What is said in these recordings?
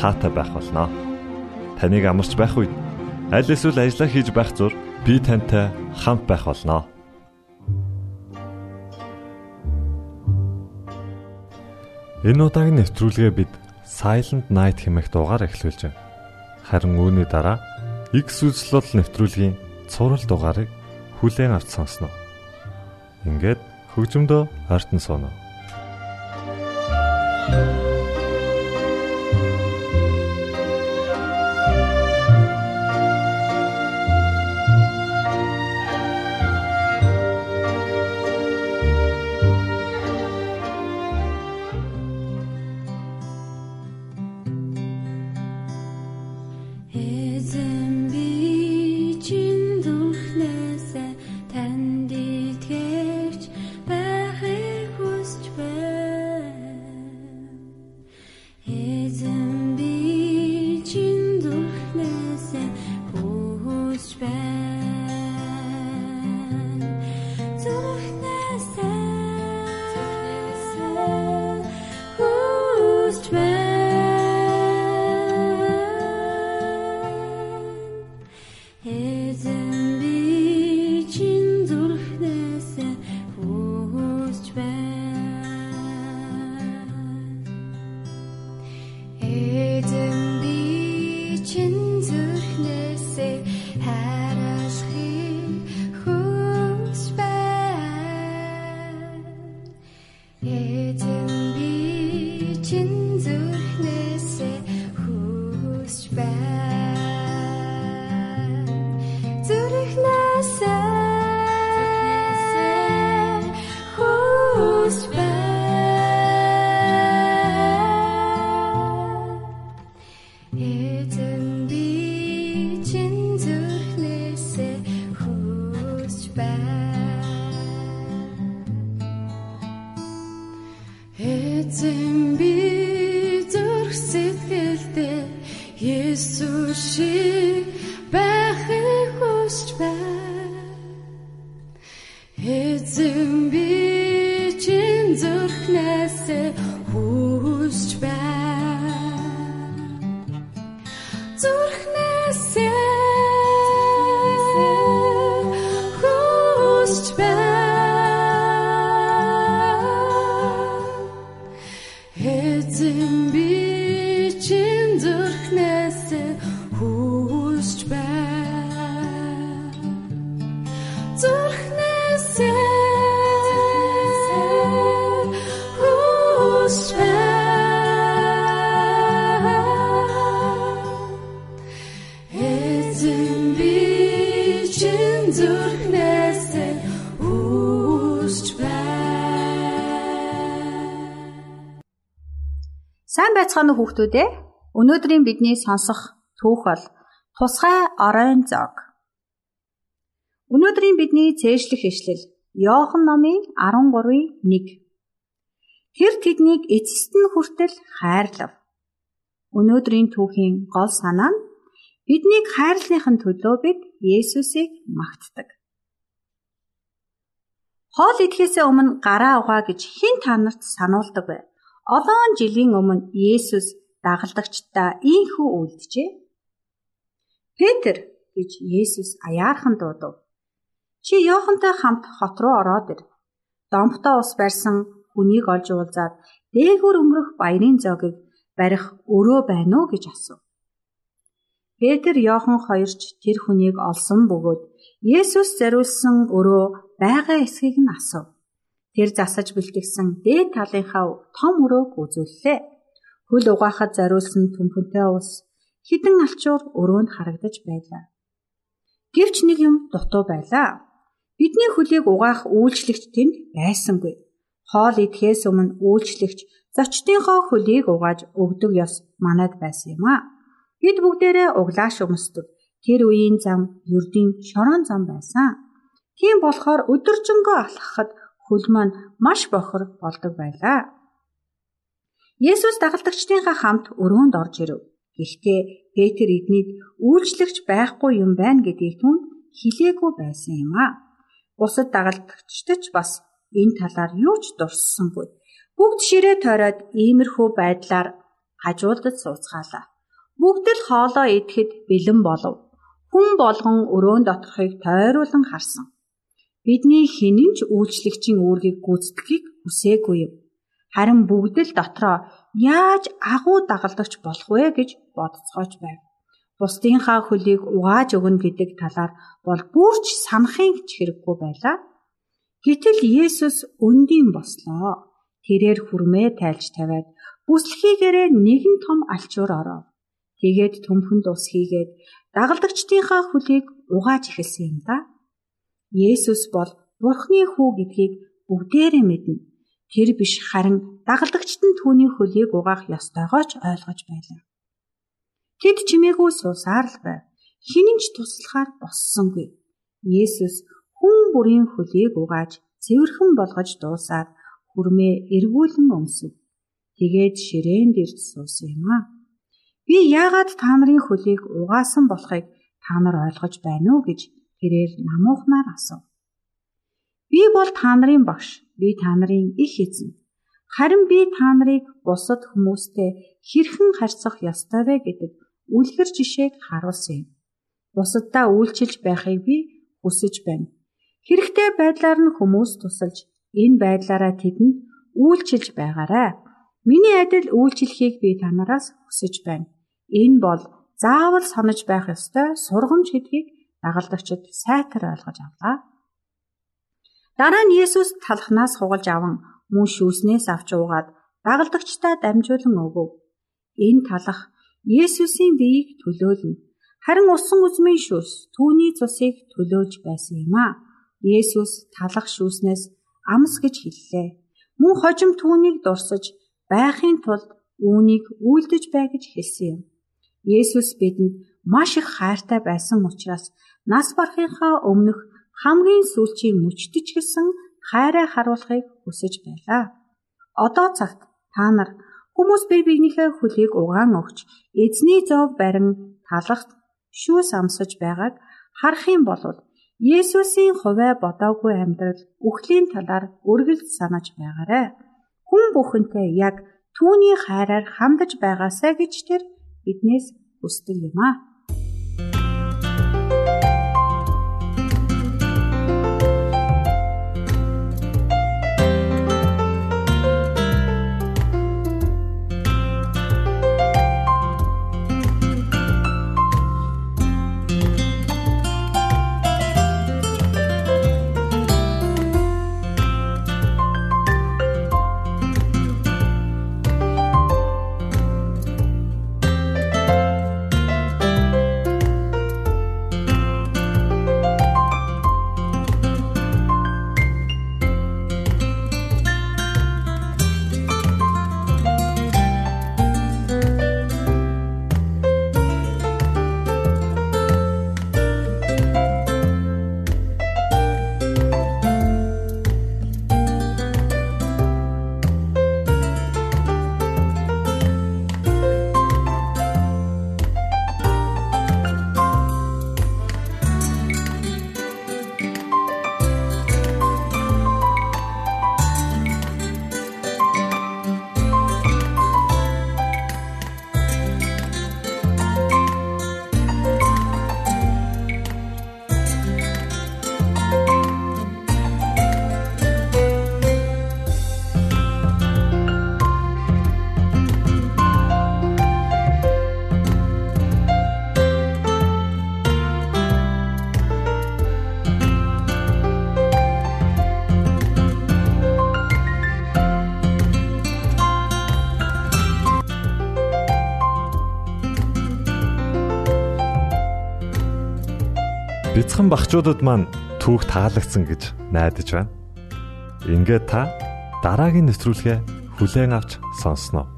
таатай байх болноо. Таныг амарч байх үед аль эсвэл ажиллаа хийж байх зур би тантай хамт байх болноо. Энэ удаагийн нэвтрүүлгээ бид Silent Night хэмээх дугаар эхлүүлж байна. Харин үүний дараа X үзлэл нэвтрүүлгийн цуврал дугаарыг хүлээн авч сонсноо. Ингээд хөгжмөдөө ойртон сууно. Сайн байцгаана уу хүүхдүүд ээ? Өнөөдрийн бидний сонсох түүх бол Тусгай оройн зог. Өнөөдрийн бидний цээжлэх ишлэл Иохан номын 13:1. Тэр тэднийг эцэст нь хүртэл хайрлав. Өнөөдрийн түүхийн гол санаа нь биднийг хайрлахын төлөө бид Есүсийг магтдаг. Хоол идэхээс өмнө гараа угаа гэж хэн та нарт сануулдаг вэ? Олон жилийн өмнө Есүс дагалдагчдаа ийхүү үйлдэжээ. Петр гэж Есүс аяархан дуудав. Чи Йохантай хамт хот руу ороод ир. Домтоо ус барьсан хүнийг олж уулзаад дээгүүр өнгөрөх баярын зоогийг барих өрөө байна уу гэж асуув. Петр Йохан хоёрч тэр хүнийг олсон бөгөөд Есүс зариулсан өрөө байгаа эсхийг нь асуув. Тэр засаж бэлтгэсэн дээд талынхаа том өрөөг үзүүллээ. Хөл угаахад зариулсан төмпөнтэй ус хідэн алчуур өрөөнд харагдаж байлаа. Гэвч нэг юм дутуу байлаа. Бидний хөлийг угаах үйлчлэгч тэнд байсангүй. Хоол идэхээс өмнө үйлчлэгч зочдынхоо хөлийг угааж өгдөг ёс манад байсан юм а. Бид бүгдээрээ углааш өмсдөг. Тэр үеийн зам ердийн шорон зам байсан. Тийм болохоор өдөржингөө алхахад хөл маань маш бохор болдог байлаа. Есүс дагалдагчдынхаа хамт өрөөнд орж ирэв. Гэхдээ Петр эднийг үйлчлэгч байхгүй юм байна гэдгийг түн хилээгүй байсан юм а. Бусад дагалдагчдч бас энэ талаар юу ч дурссангүй. Бүгд ширээ тойроод иймэрхүү байдлаар хажуулдад сууцгаалаа. Бүгд л хоолоо идэхэд бэлэн болов. Хүн болгон өрөөнд доторхыг тойруулан харсан. Бидний хинэн ч үйлчлэгчийн үүргийг гүйцэтгэхийг хүсээгүй юм. Харин бүгд л дотроо яаж агуу дагалдагч болох вэ гэж бодцоож байв. Бусдынхаа хөлийг угааж өгнө гэдэг талаар бол бүрч санахын ч хэрэггүй байлаа. Гэтэл Есүс өндийн бослоо. Тэрээр хүрмээ тайлж тавиад бүслэхийгээрээ нэгэн том алчуур оров. Тэгээд төмхөнд ус хийгээд дагалдагчдынхаа хөлийг угааж эхэлсэн юм да. Есүс бол Бурхны хүү гэдгийг бүгдээрээ мэднэ. Тэр биш харин дагалдагчд нь түүний хөлийг угаах ёстойгоо ч ойлгож байлаа. Тэд чимээгүй суусаар л байв. Хинэн ч туслахаар боссонгүй. Есүс хүн бүрийн хөлийг угааж цэвэрхэн болгож дуусаад хүрмээ эргүүлэн өмсөв. Тэгээд ширээнд ирж суусан юм аа. Би яагаад та нарын хөлийг угаасан болохыг та нар ойлгож байна уу гэж тэрээр намуухнаар асуув. Би бол та нарын багш. Би та нарын их эзэн. Харин би та нарыг бусад хүмүүстэй хэрхэн харьцах ёстой вэ гэдэг үлгэр жишээг харуулсан юм. Бусаддаа үйлчилж байхыг би хүсэж байна. Хэрэгтэй байдлаар нь хүмүүс тусалж энэ байдлаараа тэдэнд үйлчилж байгаарай. Миний адил үйлчлэхийг би танараас хүсэж байна. Энэ бол заавал санаж байх ёстой сургамж гэдгийг дагалдагчид сайтар ойлгож авлаа. Дараа нь Есүс талхнаас хугалж аван мөн шүүснээс авч уугаад дагалдагчдаа дамжуулан өгөв. Энэ талах Есүсийн биеийг төлөөлнө. Харин усан үзмийн шүүс түүний цусыг төлөөлж байсан юм а. Есүс талах шүүснээс амс гэж хэллээ. Мөн хожим түүнийг дурсаж байхын тулд үүнийг үйлдэж бай гэж хэлсэн юм. Есүс бидэнд маш их хайртай байсан учраас нас барахынхаа өмнөх хамгийн сүүлчийн мөчтөж гисэн хайраа харуулахыг хүсэж байлаа. Одоо цагт та нар хүмүүс бие биенийхээ хөлийг угаан өгч эзний зов барин талахт шүүс амсаж байгааг харах юм бол Есүсийн хувиа бодоогүй амьдрал үхлийн талаар үргэлж санаж байгаарай. Хүн бүхэнтэй яг түүний хайраар хандаж байгаасаа гэж тэр биднээс хүсдэг юм аа. Бяцхан багчуудад маань түүх таалагдсан гэж найдаж байна. Ингээд та дараагийн нэвтрүүлгээ хүлээн авч сонсноо.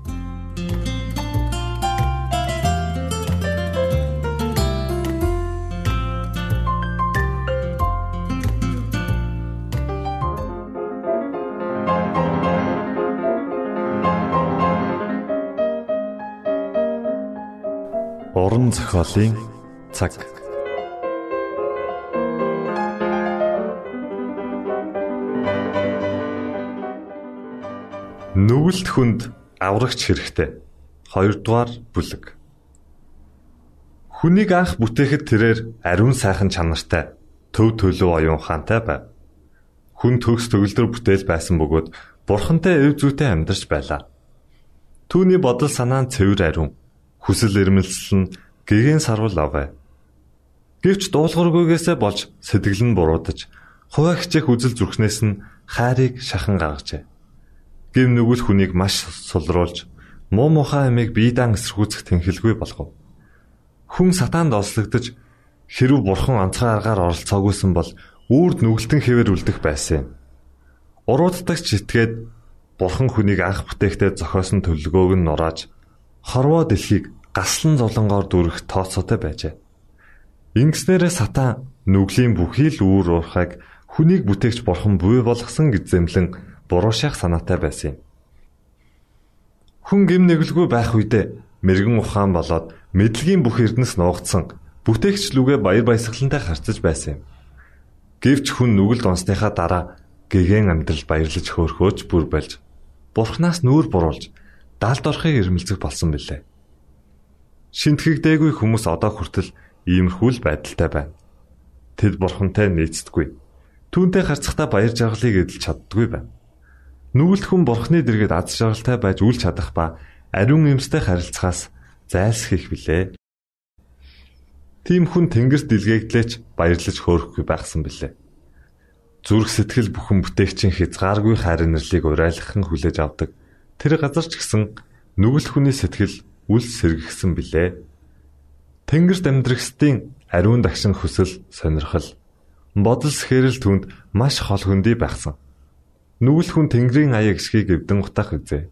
Уран зохиолын цаг Нүгэлт хүнд аврагч хэрэгтэй. 2 дугаар бүлэг. Хүнийг анх бүтээхэд тэрээр ариун сайхан чанартай, төв төлөв оюун ухаантай байв. Хүн төгс төгөлдөр бүтээл байсан бөгөөд бурхантай өв зүйтэй амьдарч байлаа. Түүний бодол санаа нь цэвэр ариун, хүсэл эрмэлзэл нь гэгэн сарвал авэ. Гэвч дуулуургүйгээсээ болж сэтгэл нь буруудаж, хуваа хичээх үзэл зүрхнээс нь хайрыг шахан гаргажээ гим нүгэл хүнийг маш сулруулж муу мухай амийг биедан эсэргүүцэх тэнхэлгүй болгов. Хүн сатаанд ослогдож хэрв бурхан онцгой аргаар оролцоогүйсэн бол үрд нүгэлтэн хэвээр үлдэх байсан юм. Урууддагч итгээд бурхан хүнийг анх бүтээхдээ зохиосон төлөвлөгөөг нь нурааж хорвоо дэлхийг гаслан золонгоор дүрх тооцоотой байжээ. Ингэснээрээ сатан нүглийн бүхий л үүр уурхайг хүнийг бүтээгч бурхан буй болгосон гэж зэмлэн буруу шах санаатай байсан юм. Хүн гим нэглгүй байх үедээ мэрэгэн ухаан болоод мэдлэгийн бүх эрдэнэс нуугдсан бүтээгч лүгэ баяр баясгалантай харцаж байсан юм. Гэвч хүн нүгэлд онсныхаа дараа гэгэн амьдрал баярлаж хөөрхөөж бүр болж бурхнаас нүүр буруулж далд орохыг эрмэлзэх болсон билээ. Шинтгэгдээгүй хүмүүс одоо хүртэл иймэрхүү л байдалтай байна. Тэд бурхантай нийцдэггүй. Түүнтэй харцахдаа баяр жаргалыг эдэлж чаддгүй байна. Нүгэлт хүн бурхны дэргэд аз жаргалтай байж үл чадах ба ариун эмстэй харилцахаас зайлсхийх билээ. Тийм хүн тэнгэрт дэлгээгдлээч баярлаж хөөрөхгүй байхсан билээ. Зүрх сэтгэл бүхэн бүтээгчийн хязгааргүй хайр нэрлийг урайлахын хүлээж авдаг. Тэр газар ч гэсэн нүгэлт хүний сэтгэл үл сэргэгсэн билээ. Тэнгэрт амьдрахстын ариун дагшин хүсэл сонирхол бодол сэхэрэл түнд маш хол хөндөй байхсан. Нүгэл хүн Тэнгэрийн аяа гисхийг эвдэн утах үзээ.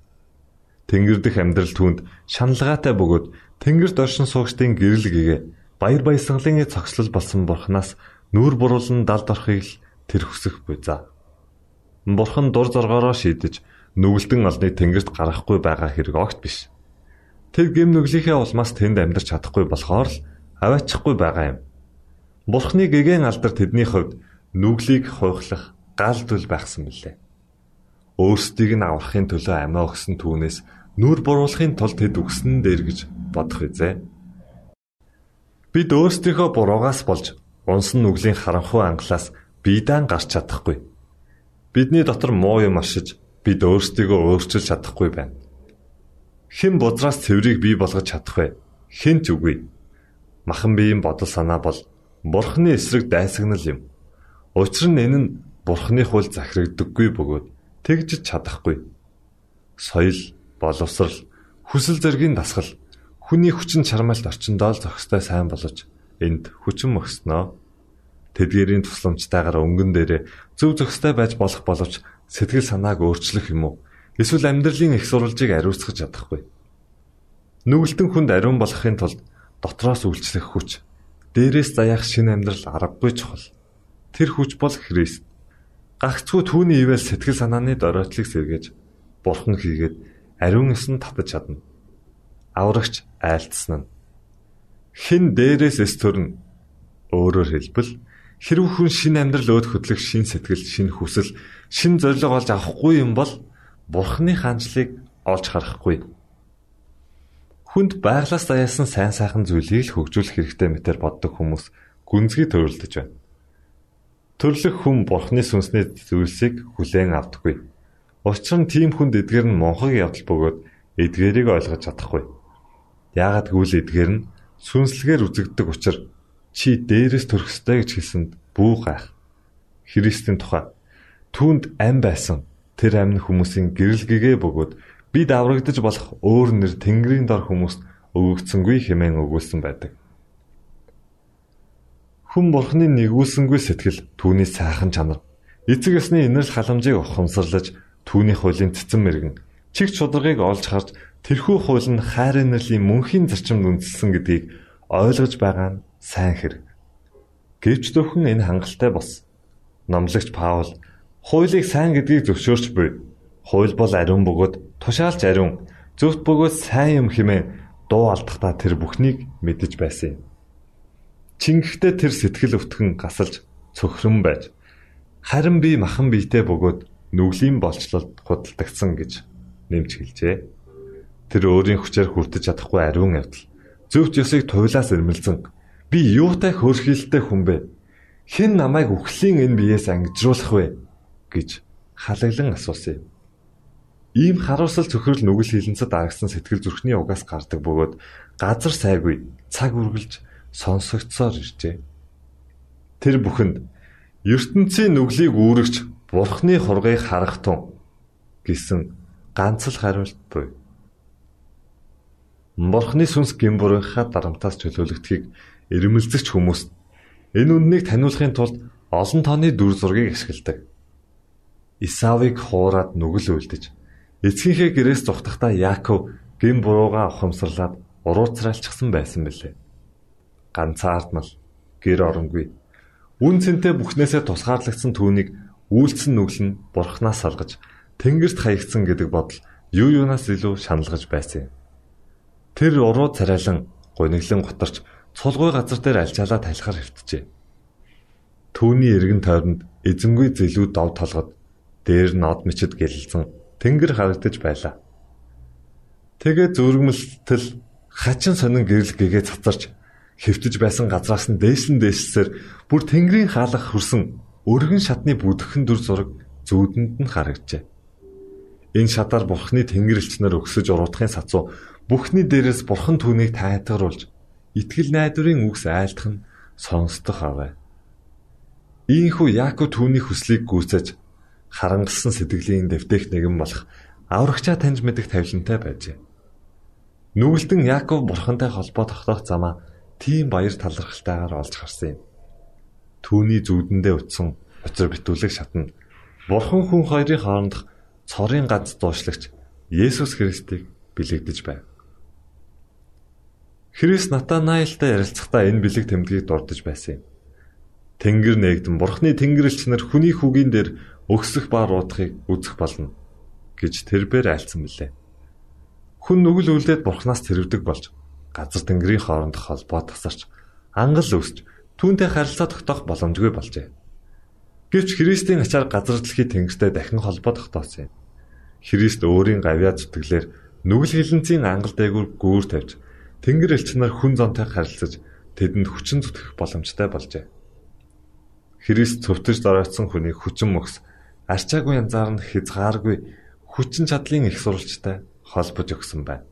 Тэнгэр дэх амьдрал түүнд шаналгаатай бөгөөд Тэнгэрт оршин суугчдын гэрэл гэгээ баяр баясгалын цогцлол болсон бурхнаас нүүр буруулан далд орохыг л тэр хүсэх буй за. Бурхан дур зоргоороо шийдэж нүгэлтэн олны тэнгэрт гарахгүй байгаа хэрэг огт биш. Тэр гэм нүглийнхээ улмаас тэнд амьдарч чадахгүй болохоор л аваачихгүй байгаа юм. Бурхны гэгэн алдар тэдний хувьд нүглийг хуйхлах гал дүл байхсан билээ өөрсдийг нь аврахын төлөө амиа өгсөн түүнээс нүр буруулахын тулд тэд өгсөн дээр гэж бодох үзье. Бид өөрсдийнхөө буруугаас болж унсан нүглийн харанхуй ангалаас биедан гарч чадахгүй. Бидний дотор муу юм ашиж бид өөрсдийгөө өөрчилж чадахгүй байна. Хэн бузраас цэврийг бий болгож чадах вэ? Хэн ч үгүй. Махан биеийн бодол санаа бол бурхны эсрэг дайсагнал юм. Учир нь энэ нь бурхны хууль захирагддаггүй бөгөөд тэгж чадахгүй. Соёл, боловсрал, хүсэл зэргийн дасгал хүний хүчин чармайлт орчиндоо л зохистой сайн болж энд хүчин мөкснөө. Тэдгэрийн тусламжтайгаар өнгөн дээрээ зөв зохистой байж болох боловч сэтгэл санааг өөрчлөх юм уу? Эсвэл амьдралын их сурвалжийг ариусгах чадахгүй. Нүгэлтэн хүнд ариун болохын тулд дотроос үйлчлэх хүч, дээрээс заяах шинэ амьдрал аргагүй чухал. Тэр хүч бол Христ. Гагцгүй түүний ивэл сэтгэл санааны доройтлыг сэргээж бурхан хийгээд ариун эсн татаж чадна. Аврагч айлтсан нь. Хэн дээрээс эс төрн өөрөөр хэлбэл хэрв хүн шин амьдрал өөд хөдлөх шин сэтгэл, шин хүсэл, шин зориг олж авахгүй юм бол бурханы хаанчлыг олж харахгүй. Хүнд байглаас даяасан сайн сайхан зүйлийг л хөгжүүлэх хэрэгтэй мэтэр боддог хүмүүс гүнзгий төрөлдөж байна. Төрлөх хүн бурхны сүнсний зүйлсийг хүлээн авдаггүй. Учир нь тийм хүнд эдгээр нь монхог явдал бөгөөд эдгээрийг ойлгож чадахгүй. Яагад гэвэл эдгээр нь сүнслэгээр үзэгддэг учраас чи дээрээс төрөх ёстой гэж хэлсэнд бүү гайх. Христийн тухай түүнд ам байсан тэр амны хүмүүсийн гэрэл гэгээ бөгөөд бид аврагдаж болох өөр нэр Тэнгэрийн дор хүмүүст өгөгдсөнгүй хэмээн өгүүлсэн байдаг. Хүн бурхны нэгүүлсэнгүй сэтгэл түүний сайхан чанар эцэг ёсны инэрл халамжийг ухамсарлаж түүний хуулийн цэцэн мэрэгэн чиг чударгыг олж харж тэрхүү хууль нь хайр инэрлийн мөнхийн зарчимд үндэслэн гэдгийг ойлгож байгаа нь сайн хэрэг. Гэвч зөвхөн энэ хангалттай бос. Номлогч Паул хуулийг сайн гэдгийг зөвшөөрч буй. Хууль бол ариун бөгөөд тушаалч ариун, зөвхт бөгөөд сайн юм хэмээн дуу алдахдаа тэр бүхнийг мэдэж байсан юм. Чингэхдээ тэр сэтгэл өвтгөн гасалж цөхрөн байж харин би махан биетэй бөгөөд нүглийн болцлолд худалдагдсан гэж нэмж хэлжээ. Тэр өөрийн хүчээр хүртэж чадахгүй ариун явдал. Зөвхт ёсыг туйлаас ирмэлзэн би юутай хөөрхилтэй хүн бэ? Хэн намайг үхлийн энэ биеэс ангижруулах вэ? гэж халаглан асуусан юм. Ийм харуулсал цөхрөл нүгэл хилэнцэд аргасан сэтгэл зүрхний угаас гардаг бөгөөд газар сайгүй цаг үргэлж сонсогдсоор иржээ. Тэр бүхэнд ертөнцийн нүглийг үүрэгч бурхны хургыг харах тун гэсэн ганц л хариулт буй. Бурхны сүнс гимбурынхаа дарамтаас чөлөөлөгдөхийг ирмэлзэгч хүмүүс энэ үннийг таниулахын тулд олон тооны дүр зургийг ашигладаг. Исавыг хуураад нүгэл үлдэж эцгийнхээ гэрээс зүхтахдаа Яаков гин бурууга ухамсарлаад урууцралчихсан байсан бэлээ. Ганцаардмал гэр оронгүй. Үн цэнтэй бүхнээсээ тусгаарлагдсан түүнийг үйлцэн нүгэл нь бурхнаас салгаж тэнгэрт хаягдсан гэдэг бодол юу юунаас илүү шаналгаж байсан юм. Тэр уруу царайлан гуниглан готарч цулгүй газар дээр альчаалаа талхаар хөвтжээ. Түүний эргэн тойронд эзэнгүй зэлүүд дов толгод дээр нод мчид гэлэлцэн тэнгэр харагдаж байлаа. Тэгээ зүргэмэлтэл хачин сонин гэрэл гэгээ цацарч хөвтөж байсан газраас нь дээшлэн дээшлсээр бүр тэнгэрийн хаалах хөрсөн өргөн шатны бүдгхэн дүр зураг зүүдэнд нь харагджээ. Энэ шатаар бурхны тэнгэр элчнэр өгсөж уруудахын сацуу бүхний дээрээс бурхан түүнийг тайтгаруулж итгэл найдварын үгс айлтах нь сонсдох аваа. Ийхүү Яаков түүний хүслийг гүйцэж харангалсан сэтгэлийн дэвтэх нэгэн болох аврагчаа таньж мэдэх тавилантай байжээ. Нүгэлтэн Яаков бурхантай холбоо тогтоох замаа тийм баяр талархалтайгаар олж харсан юм. Түүний зүудэндээ утсан учир битүүлэг шатна. Бурхан хүн хоёрын хоорондох цорын ганц дуушлагч Есүс Христийг бэлэгдэж байв. Христ Натанаилтай ярилцахдаа энэ бэлэг тэмдгийг дурдж байсан юм. Тэнгэр нээгдэн Бурхны тэнгэрлэгч нар хүний хүүгийн дээр өгсөх ба руудахыг үзэх болно гэж тэрбээр айлцсан билээ. Хүн нүгэл үлдээд Бурханаас тэрвдэг болж газар тэнгэрийн хоорондох холбоо тасарч ангал өсч түүнтэй харилцаа тогтоох боломжгүй болжээ. Гэвч Христийн ачаар газар дэлхий тэнгэртэй дахин холбоо тогтоосон юм. Христ өөрийн гавьяа зүтгэлээр нүгэл хилэнцийн ангал дээгүүр гүүр тавьж тэнгэр элч нар хүн зонтой харилцаж тэдэнд хүчин зүтгэх боломжтой болжээ. Христ цөвтөж доройтсон хүнийг хүчин мөхс арчаагүй янзаар нь хязгааргүй хүчин чадлын их сурвалжтай холбож өгсөн байна.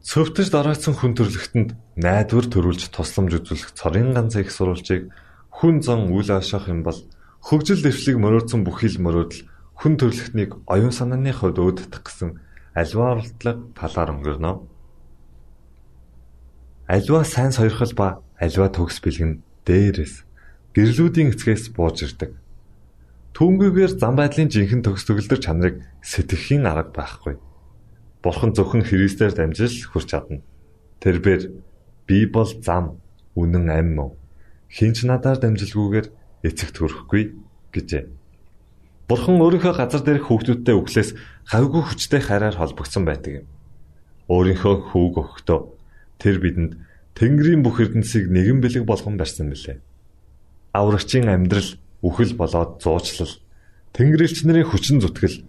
Цөвтөж дараацсан хүн төрлөختөнд найдвар төрүүлж тусламж үзүүлэх цорын ганц их сурвалжийг хүн зан үйл ашиах юм бол хөгжил дэвшлиг мориодсон бүхий л мориодл хүн төрлөختнийг оюун санааны хувьд өөддөх гэсэн альва оролдлого талаар өнгөрнө. Альва сайн сойрхол ба альва төгс бэлгэн дээрээс гэрлүүдийн эцгээс бууж ирдэг. Түүнгүйгээр зам байдлын жинхэнэ төгс төгөлдөр чанарыг сэтгэхийн арга байхгүй Бурхан зөвхөн Христээр дамжил хүрч чадна. Тэрээр би бол зам, үнэн амь мөн хинч надаар дамжилгүйгээр эцэгт хүрэхгүй гэжээ. Бурхан өөрийнхөө газар дээрх хүүхдүүдтэй өглөөс хавьгүй хүчтэй хайраар холбогдсон байдаг юм. Өөрийнхөө хүүг өгөхдөө тэр бидэнд Тэнгэрийн бүх эрдэнсийг нэгэн бэлэг болгон барьсан билээ. Аврагчийн амьдрал үхэл болоод зуучлал, Тэнгэрлэгч нарын хүчин зүтгэл,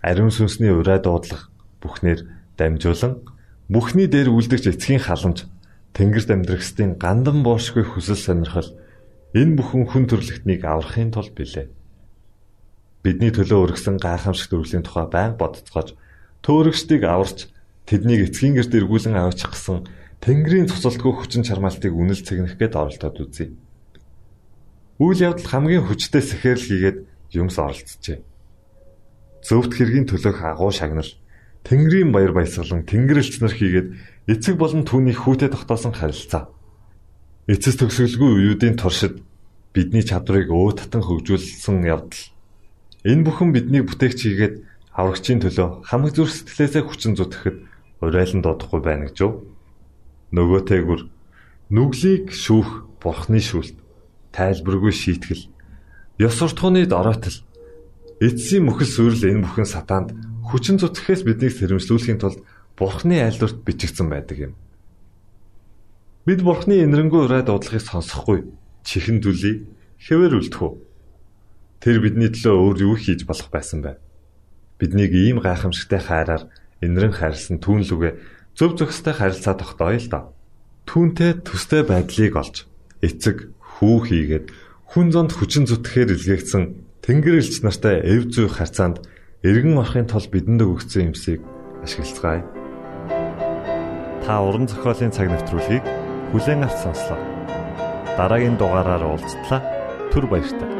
ариун сүнсний ураа дуудлага бүхнээр дамжуулан бүхний дээр үлдэгч эцгийн халамж Тэнгэрт амьдрахстын гандан боошгүй хүсэл сонирхол энэ бүхэн хүн төрлөختнийг аврахын тулд билээ. Бидний төлөө өргөсөн гайхамшигт төрлийн тухай байнга бодцоож төөрөгчдийг аварч тэднийг эцгийн гэрт эргүүлэн аваачих гэсэн Тэнгэрийн цуцалтгүй хүчин чармаалтыг үнэл цэгнэх гээд оролдоод үзье. Үйл явдал хамгийн хүчтэй сэхэрл хийгээд юмс оролцжээ. Зөвхт хэргийн төлөөх агуу шагнал Тэнгэрийн баяр баясгалан Тэнгэрлэгч нар хийгээд эцэг болон түүний хүүтэй тогтоосон харилцаа. Эцэс төгсгөлгүй үеүүдийн туршид бидний чадварыг өө татан хөгжүүлсэн явдал. Энэ бүхэн бидний бүтээгч хийгээд аврагчийн төлөө хамаг зүрх сэтгэлээсээ хүчин зүтгэхэд урайлан дуудахгүй байна гэж юу? Нөгөөтэйгүр нүглийг шүүх бурхны шүлт, тайлбаргүй шийтгэл, ёс суртахууны доройтол, эцсийн мөхөл сүрэл энэ бүхэн сатаанд хүчин зүтгэхээс биднийг сэрэмжлүүлэхийн тулд бурхны айлдварт бичигдсэн байдаг юм. Бид бурхны инэрэнгуй урай дуудлагыг сонсохгүй чихэн дүлий хэвээр үлдэх үү? Тэр бидний төлөө өөр юу хийж болох байсан бэ? Биднийг ийм гайхамшигтай хайраар инрэн харилсан түүн лүгэ зөв зөвхөстэй харилцаа тогтооё л доо. Түүнтэй төстэй байдлыг олж эцэг хүү хийгээд хүн зонд хүчин зүтгэхээр илгээгдсэн Тэнгэр элч нартай эв зүй харьцаанд эргэн орохын тулд бидэнд өгсөн юмсыг ашиглацгаая. Та уран зохиолын цаг навтруулыг бүлээн авч сонслоо. Дараагийн дугаараар уулзтлаа. Түр баярлалаа.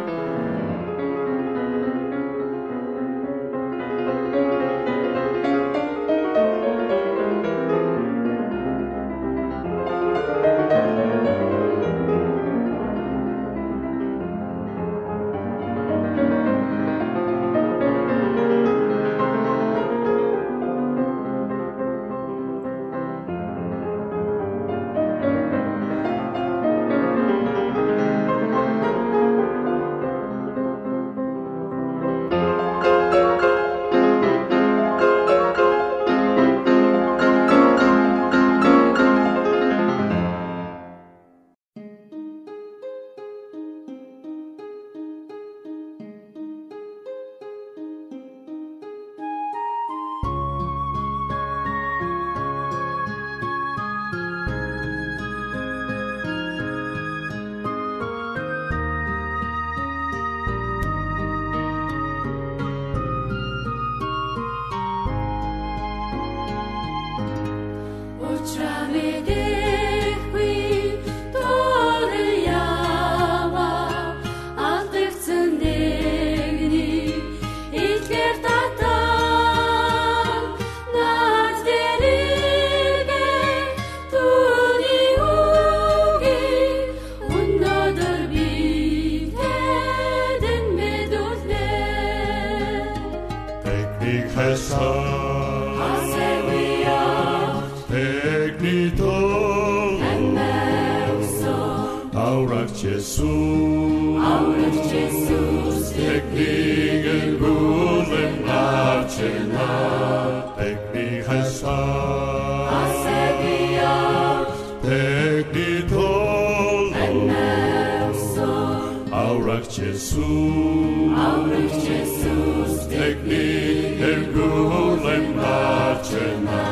królem naczelna.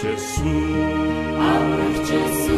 Jesus, our Jesus,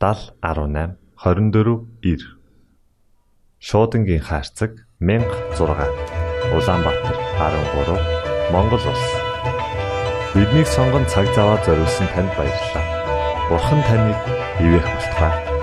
7018 24 9. Шуудангийн хаяцаг 16 Улаанбаатар 13 Монгол улс. Биднийг сонгон цаг зав аваад зориулсан танд баярлалаа. Бурхан таныг ивээх болтугай.